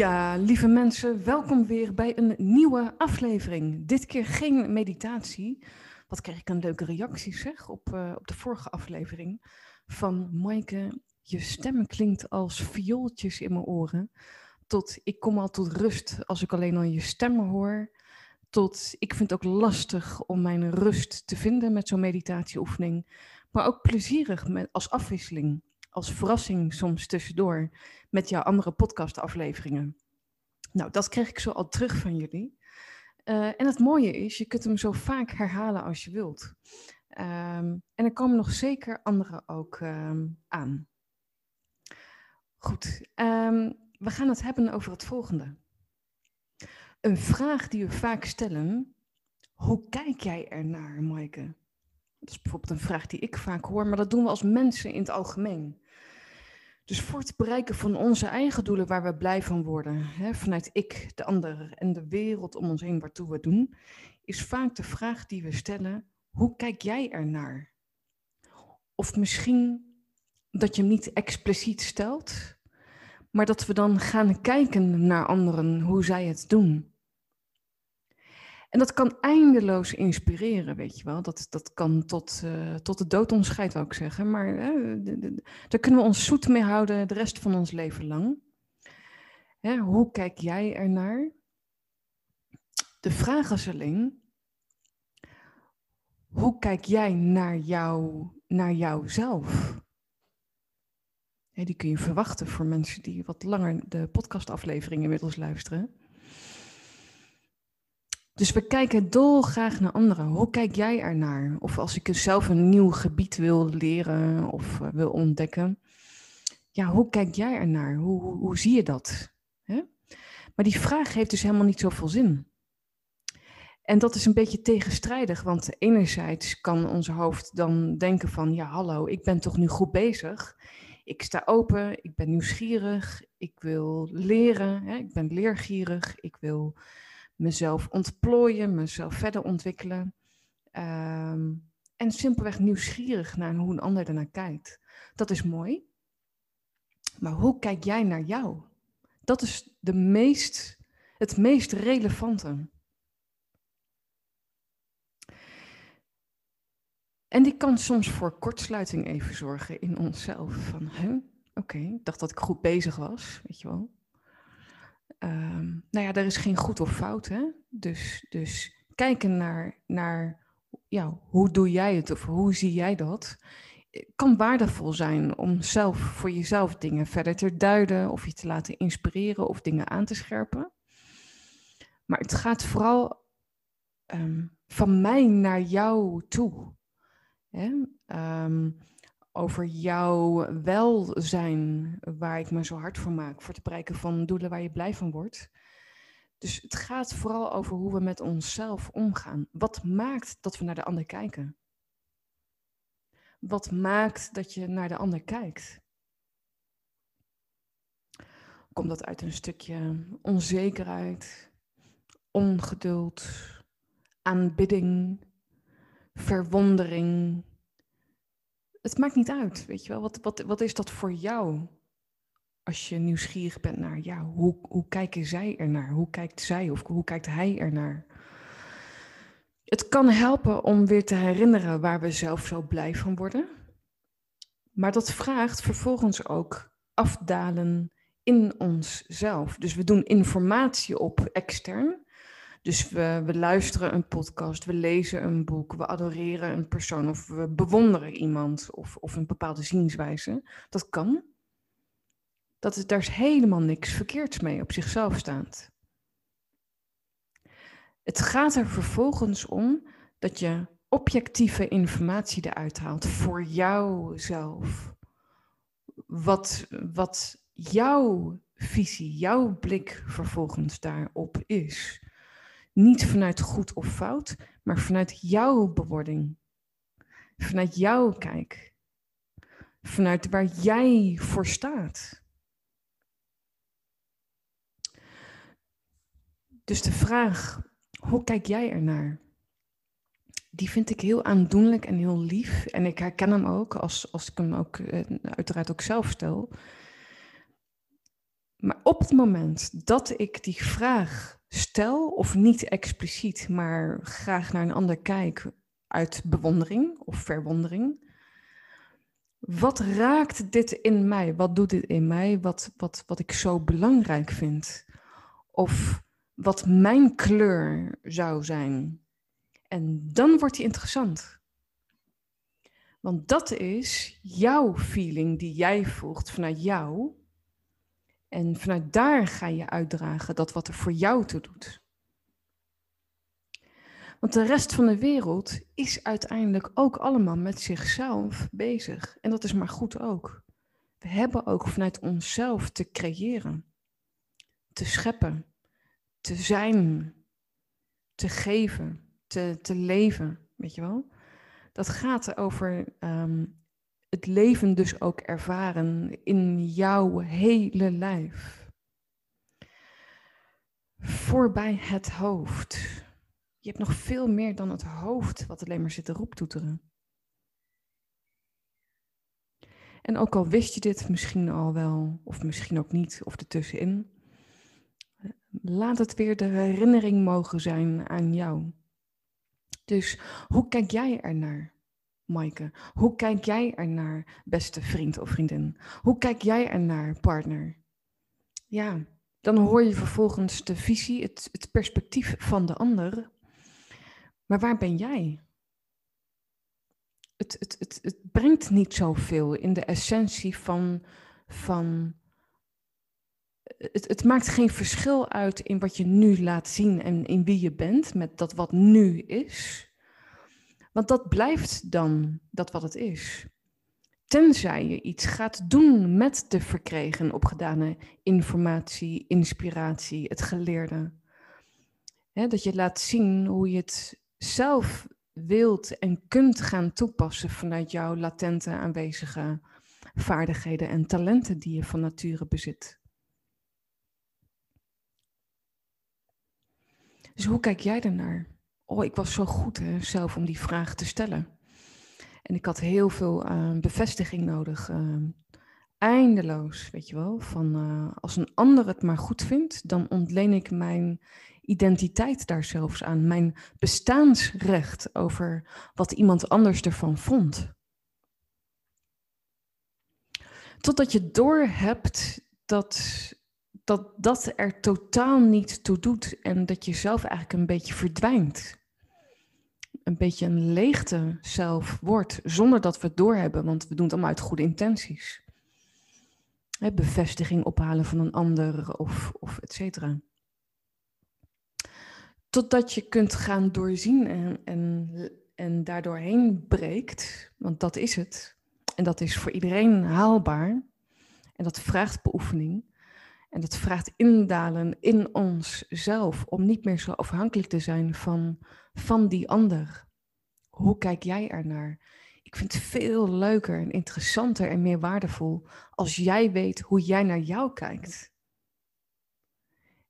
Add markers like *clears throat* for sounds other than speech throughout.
Ja, lieve mensen, welkom weer bij een nieuwe aflevering. Dit keer geen meditatie. Wat kreeg ik een leuke reactie zeg op, uh, op de vorige aflevering van Maaike. Je stem klinkt als viooltjes in mijn oren. Tot ik kom al tot rust als ik alleen al je stem hoor. Tot ik vind het ook lastig om mijn rust te vinden met zo'n meditatieoefening. Maar ook plezierig als afwisseling als verrassing soms tussendoor met jouw andere podcastafleveringen. Nou, dat kreeg ik zo al terug van jullie. Uh, en het mooie is, je kunt hem zo vaak herhalen als je wilt. Um, en er komen nog zeker andere ook um, aan. Goed, um, we gaan het hebben over het volgende. Een vraag die we vaak stellen. Hoe kijk jij ernaar, Maaike? Dat is bijvoorbeeld een vraag die ik vaak hoor, maar dat doen we als mensen in het algemeen. Dus voor het bereiken van onze eigen doelen waar we blij van worden, hè, vanuit ik, de ander en de wereld om ons heen waartoe we doen, is vaak de vraag die we stellen, hoe kijk jij ernaar? Of misschien dat je hem niet expliciet stelt, maar dat we dan gaan kijken naar anderen, hoe zij het doen. En dat kan eindeloos inspireren, weet je wel. Dat, dat kan tot, uh, tot de dood ons ik zeggen. Maar daar kunnen we ons zoet mee houden de rest van ons leven lang. Hè, hoe kijk jij ernaar? De vraag is alleen, hoe kijk jij naar, jou, naar jouzelf? Hè, die kun je verwachten voor mensen die wat langer de podcastafleveringen inmiddels luisteren. Dus we kijken dolgraag naar anderen. Hoe kijk jij ernaar? Of als ik zelf een nieuw gebied wil leren of uh, wil ontdekken. Ja, hoe kijk jij ernaar? Hoe, hoe, zie je dat? Maar die vraag heeft dus helemaal niet zoveel zin. En dat is een beetje tegenstrijdig, want enerzijds kan ons hoofd dan denken van, ja hallo, ik ben toch nu goed bezig. Ik sta open, ik ben nieuwsgierig, ik wil leren, ik ben leergierig, ik wil mezelf ontplooien, mezelf verder ontwikkelen. Um, en simpelweg nieuwsgierig naar hoe een ander ernaar kijkt. Dat is mooi. Maar hoe kijk jij naar jou? Dat is de meest, het meest relevante. En die kan soms voor kortsluiting even zorgen in onszelf. Van, oké, ik dacht dat ik goed bezig was, weet je wel. Um, nou ja, er is geen goed of fout. Hè? Dus, dus kijken naar, naar ja, hoe doe jij het of hoe zie jij dat, kan waardevol zijn om zelf voor jezelf dingen verder te duiden of je te laten inspireren of dingen aan te scherpen. Maar het gaat vooral um, van mij naar jou toe. Hè? Um, over jouw welzijn, waar ik me zo hard voor maak, voor het bereiken van doelen waar je blij van wordt. Dus het gaat vooral over hoe we met onszelf omgaan. Wat maakt dat we naar de ander kijken? Wat maakt dat je naar de ander kijkt? Komt dat uit een stukje onzekerheid, ongeduld, aanbidding, verwondering, het maakt niet uit, weet je wel. Wat, wat, wat is dat voor jou? Als je nieuwsgierig bent naar, ja, hoe, hoe kijken zij ernaar? Hoe kijkt zij of hoe kijkt hij ernaar? Het kan helpen om weer te herinneren waar we zelf zo blij van worden. Maar dat vraagt vervolgens ook afdalen in onszelf. Dus we doen informatie op extern. Dus we, luisteren een podcast, we lezen een boek, we adoreren een persoon of we bewonderen iemand of, of een bepaalde zienswijze. Dat kan. Dat is, daar is helemaal niks verkeerds mee op zichzelf staand. Het gaat er vervolgens om dat je objectieve informatie eruit haalt voor jouzelf. Wat, wat jouw visie, jouw blik vervolgens daarop is. Niet vanuit goed of fout, maar vanuit jouw bewording. Vanuit jouw kijk. Vanuit waar jij voor staat. Dus de vraag, hoe kijk jij ernaar? Die vind ik heel aandoenlijk en heel lief. En ik herken hem ook als, als ik hem ook eh, uiteraard ook zelf stel. Maar op het moment dat ik die vraag stel, of niet expliciet, maar graag naar een ander kijk uit bewondering of verwondering. Wat raakt dit in mij? Wat doet dit in mij? Wat, wat, wat ik zo belangrijk vind? Of wat mijn kleur zou zijn? En dan wordt die interessant. Want dat is jouw feeling die jij voelt vanuit jou. En vanuit daar ga je uitdragen dat wat er voor jou toe doet. Want de rest van de wereld is uiteindelijk ook allemaal met zichzelf bezig. En dat is maar goed ook. We hebben ook vanuit onszelf te creëren, te scheppen, te zijn, te geven, te, te leven, weet je wel? Dat gaat over ehm, het leven dus ook ervaren in jouw hele lijf. Voorbij het hoofd. Je hebt nog veel meer dan het hoofd wat alleen maar zit te roeptoeteren. En ook al wist je dit misschien al wel, of misschien ook niet, of ertussenin, laat het weer de herinnering mogen zijn aan jou. Dus hoe kijk jij ernaar? Maaike? Hoe kijk jij ernaar, beste vriend of vriendin? Hoe kijk jij ernaar, partner? Ja, dan hoor je vervolgens de visie, het, het perspectief van de ander. Maar waar ben jij? Het, het, het, het brengt niet zoveel in de essentie van. van het, het maakt geen verschil uit in wat je nu laat zien en in wie je bent, met dat wat nu is. Want dat blijft dan dat wat het is. Tenzij je iets gaat doen met de verkregen opgedane informatie, inspiratie, het geleerde. dat je laat zien hoe je het zelf wilt en kunt gaan toepassen vanuit jouw latente aanwezige vaardigheden en talenten die je van nature bezit. Dus hoe kijk jij ernaar? Oh, ik was zo goed zelf om die vraag te stellen. En ik had heel veel uh, bevestiging nodig. Uh, eindeloos, weet je wel. Van uh, als een ander het maar goed vindt, dan ontleen ik mijn identiteit daar zelfs aan. Mijn bestaansrecht over wat iemand anders ervan vond. Totdat je doorhebt dat dat dat er totaal niet toe doet en dat je zelf eigenlijk een beetje verdwijnt een beetje een leegte zelf wordt, zonder dat we het doorhebben, want we doen het allemaal uit goede intenties. Bevestiging ophalen van een ander of, of et cetera. Totdat je kunt gaan doorzien en, en, en daardoorheen breekt, want dat is het. En dat is voor iedereen haalbaar. En dat vraagt beoefening. En dat vraagt indalen in onszelf om niet meer zo afhankelijk te zijn van van die ander. Hoe kijk jij ernaar? Ik vind het veel leuker en interessanter en meer waardevol als jij weet hoe jij naar jou kijkt.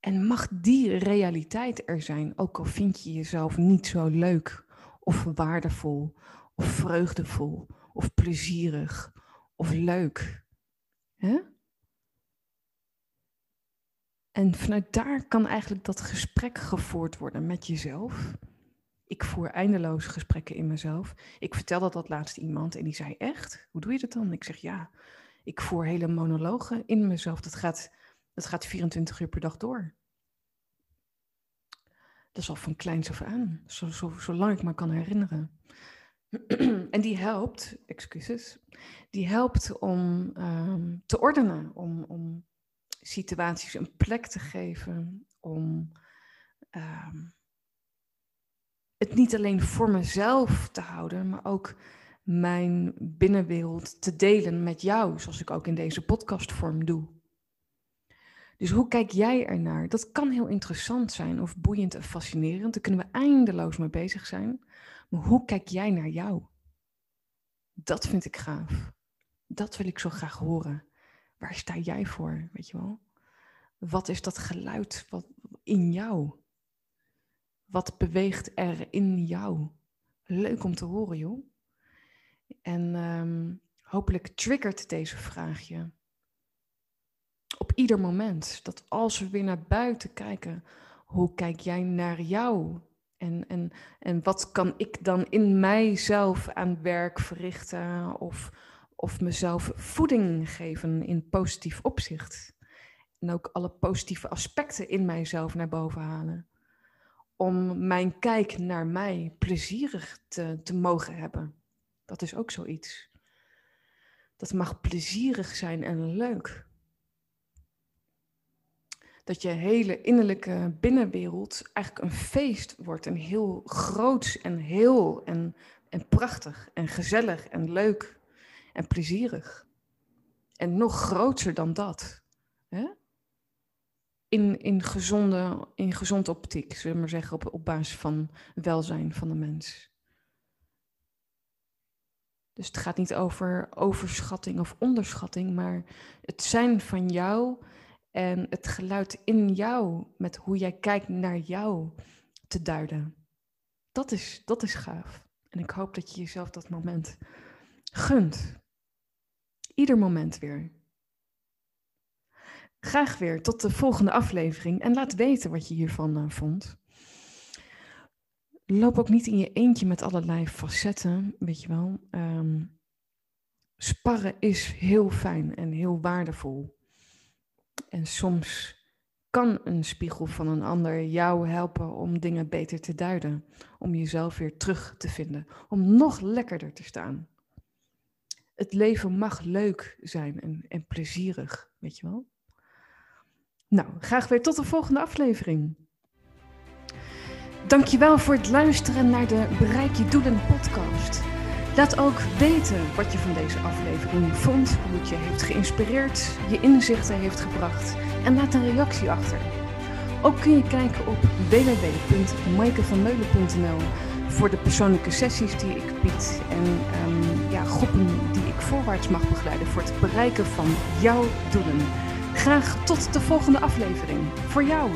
En mag die realiteit er zijn, ook al vind je jezelf niet zo leuk of waardevol of vreugdevol of plezierig of leuk. Hè? En vanuit daar kan eigenlijk dat gesprek gevoerd worden met jezelf. Ik voer eindeloos gesprekken in mezelf. Ik vertelde dat laatst iemand en die zei: Echt? Hoe doe je dat dan? Ik zeg: Ja, ik voer hele monologen in mezelf. Dat gaat, dat gaat 24 uur per dag door. Dat is al van kleins af aan, zo, zo, zolang ik me kan herinneren. *clears throat* en die helpt, excuses, die helpt om um, te ordenen, situaties een plek te geven, om um, het niet alleen voor mezelf te houden, maar ook mijn binnenwereld te delen met jou, zoals ik ook in deze podcastvorm doe. Dus hoe kijk jij ernaar? Dat kan heel interessant zijn of boeiend en fascinerend. Daar kunnen we eindeloos mee bezig zijn. Maar hoe kijk jij naar jou? Dat vind ik gaaf. Dat wil ik zo graag horen. Waar sta jij voor, weet je wel? Wat is dat geluid wat in jou? Wat beweegt er in jou? Leuk om te horen, joh. En ehm, hopelijk triggert deze vraag je. Op ieder moment. Dat als we weer naar buiten kijken, hoe kijk jij naar jou? En, en, en wat kan ik dan in mijzelf aan werk verrichten? Of, of mezelf voeding geven in positief opzicht? En ook alle positieve aspecten in mijzelf naar boven halen. Om mijn kijk naar mij plezierig te, te mogen hebben. Dat is ook zoiets. Dat mag plezierig zijn en leuk. Dat je hele innerlijke binnenwereld eigenlijk een feest wordt. Een heel groots en heel en, en prachtig en gezellig en leuk en plezierig. En nog groter dan dat. Hè? In, in, gezonde, in gezonde optiek, zullen we maar zeggen, op, op basis van welzijn van de mens. Dus het gaat niet over overschatting of onderschatting, maar het zijn van jou en het geluid in jou, met hoe jij kijkt naar jou, te duiden. Dat is, dat is gaaf. En ik hoop dat je jezelf dat moment gunt. Ieder moment weer. Graag weer tot de volgende aflevering en laat weten wat je hiervan uh, vond. Loop ook niet in je eentje met allerlei facetten, weet je wel. Ehm, sparren is heel fijn en heel waardevol. En soms kan een spiegel van een ander jou helpen om dingen beter te duiden. Om jezelf weer terug te vinden. Om nog lekkerder te staan. Het leven mag leuk zijn en, en plezierig, weet je wel. Nou, graag weer tot de volgende aflevering. Dankjewel voor het luisteren naar de Bereik je Doelen podcast. Laat ook weten wat je van deze aflevering vond, hoe het je heeft geïnspireerd, je inzichten heeft gebracht en laat een reactie achter. Ook kun je kijken op www.maikevanmeulen.nl voor de persoonlijke sessies die ik bied en um, ja, groepen die ik voorwaarts mag begeleiden voor het bereiken van jouw doelen. Graag tot de volgende aflevering. Voor jou.